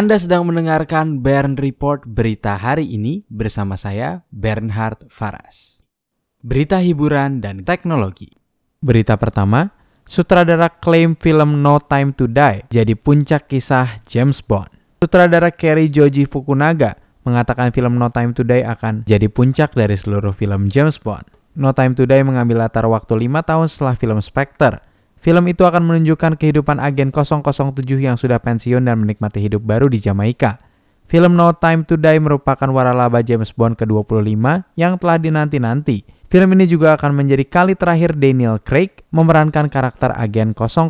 Anda sedang mendengarkan Bern Report berita hari ini bersama saya Bernhard Faras. Berita hiburan dan teknologi. Berita pertama, sutradara klaim film No Time to Die jadi puncak kisah James Bond. Sutradara Kerry Joji Fukunaga mengatakan film No Time to Die akan jadi puncak dari seluruh film James Bond. No Time to Die mengambil latar waktu 5 tahun setelah film Spectre Film itu akan menunjukkan kehidupan agen 007 yang sudah pensiun dan menikmati hidup baru di Jamaika. Film No Time to Die merupakan waralaba James Bond ke-25 yang telah dinanti-nanti. Film ini juga akan menjadi kali terakhir Daniel Craig memerankan karakter agen 007.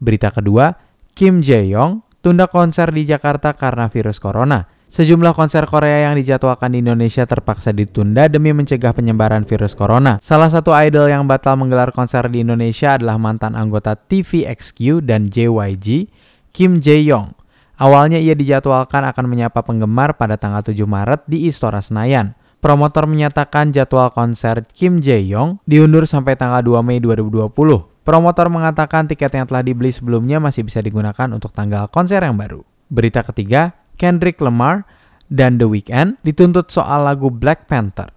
Berita kedua, Kim Jae-yong tunda konser di Jakarta karena virus corona. Sejumlah konser Korea yang dijadwalkan di Indonesia terpaksa ditunda demi mencegah penyebaran virus corona. Salah satu idol yang batal menggelar konser di Indonesia adalah mantan anggota TVXQ dan JYG, Kim Jae-yong. Awalnya ia dijadwalkan akan menyapa penggemar pada tanggal 7 Maret di Istora Senayan. Promotor menyatakan jadwal konser Kim Jae-yong diundur sampai tanggal 2 Mei 2020. Promotor mengatakan tiket yang telah dibeli sebelumnya masih bisa digunakan untuk tanggal konser yang baru. Berita ketiga, Kendrick Lamar, dan The Weeknd dituntut soal lagu Black Panther.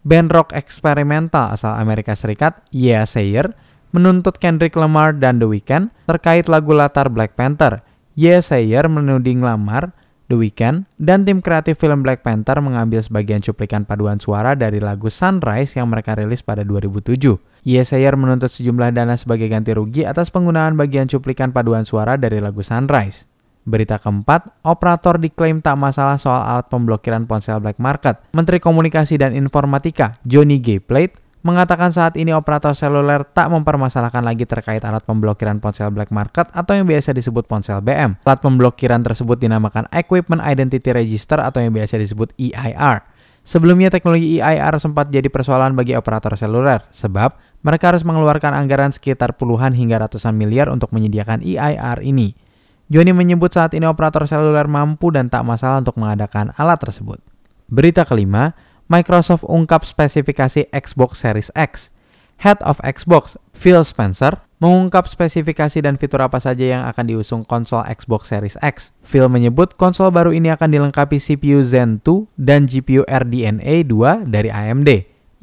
Band rock eksperimental asal Amerika Serikat, Yeah Sayer, menuntut Kendrick Lamar dan The Weeknd terkait lagu latar Black Panther. Yeah Sayer menuding Lamar, The Weeknd, dan tim kreatif film Black Panther mengambil sebagian cuplikan paduan suara dari lagu Sunrise yang mereka rilis pada 2007. Yeah Sayer menuntut sejumlah dana sebagai ganti rugi atas penggunaan bagian cuplikan paduan suara dari lagu Sunrise. Berita keempat, operator diklaim tak masalah soal alat pemblokiran ponsel black market. Menteri Komunikasi dan Informatika, Johnny G. Plate, mengatakan saat ini operator seluler tak mempermasalahkan lagi terkait alat pemblokiran ponsel black market atau yang biasa disebut ponsel BM. Alat pemblokiran tersebut dinamakan Equipment Identity Register atau yang biasa disebut EIR. Sebelumnya teknologi EIR sempat jadi persoalan bagi operator seluler, sebab mereka harus mengeluarkan anggaran sekitar puluhan hingga ratusan miliar untuk menyediakan EIR ini. Joni menyebut saat ini operator seluler mampu dan tak masalah untuk mengadakan alat tersebut. Berita kelima, Microsoft ungkap spesifikasi Xbox Series X. Head of Xbox, Phil Spencer, mengungkap spesifikasi dan fitur apa saja yang akan diusung konsol Xbox Series X. Phil menyebut konsol baru ini akan dilengkapi CPU Zen 2 dan GPU RDNA 2 dari AMD.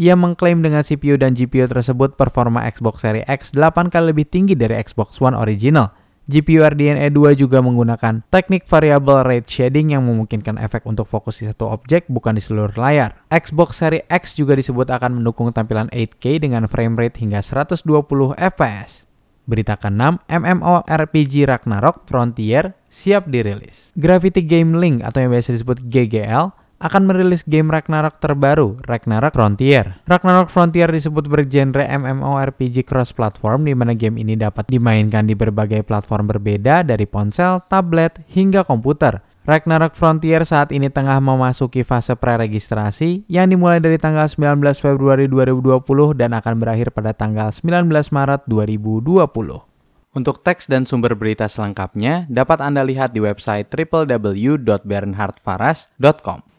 Ia mengklaim dengan CPU dan GPU tersebut performa Xbox Series X 8 kali lebih tinggi dari Xbox One original. GPU RDNA 2 juga menggunakan teknik variable rate shading yang memungkinkan efek untuk fokus di satu objek bukan di seluruh layar. Xbox Series X juga disebut akan mendukung tampilan 8K dengan frame rate hingga 120 fps. Berita ke-6, MMORPG Ragnarok Frontier siap dirilis. Gravity Game Link atau yang biasa disebut GGL akan merilis game Ragnarok terbaru, Ragnarok Frontier. Ragnarok Frontier disebut bergenre MMORPG cross-platform di mana game ini dapat dimainkan di berbagai platform berbeda dari ponsel, tablet, hingga komputer. Ragnarok Frontier saat ini tengah memasuki fase preregistrasi yang dimulai dari tanggal 19 Februari 2020 dan akan berakhir pada tanggal 19 Maret 2020. Untuk teks dan sumber berita selengkapnya dapat Anda lihat di website www.bernhardfaras.com.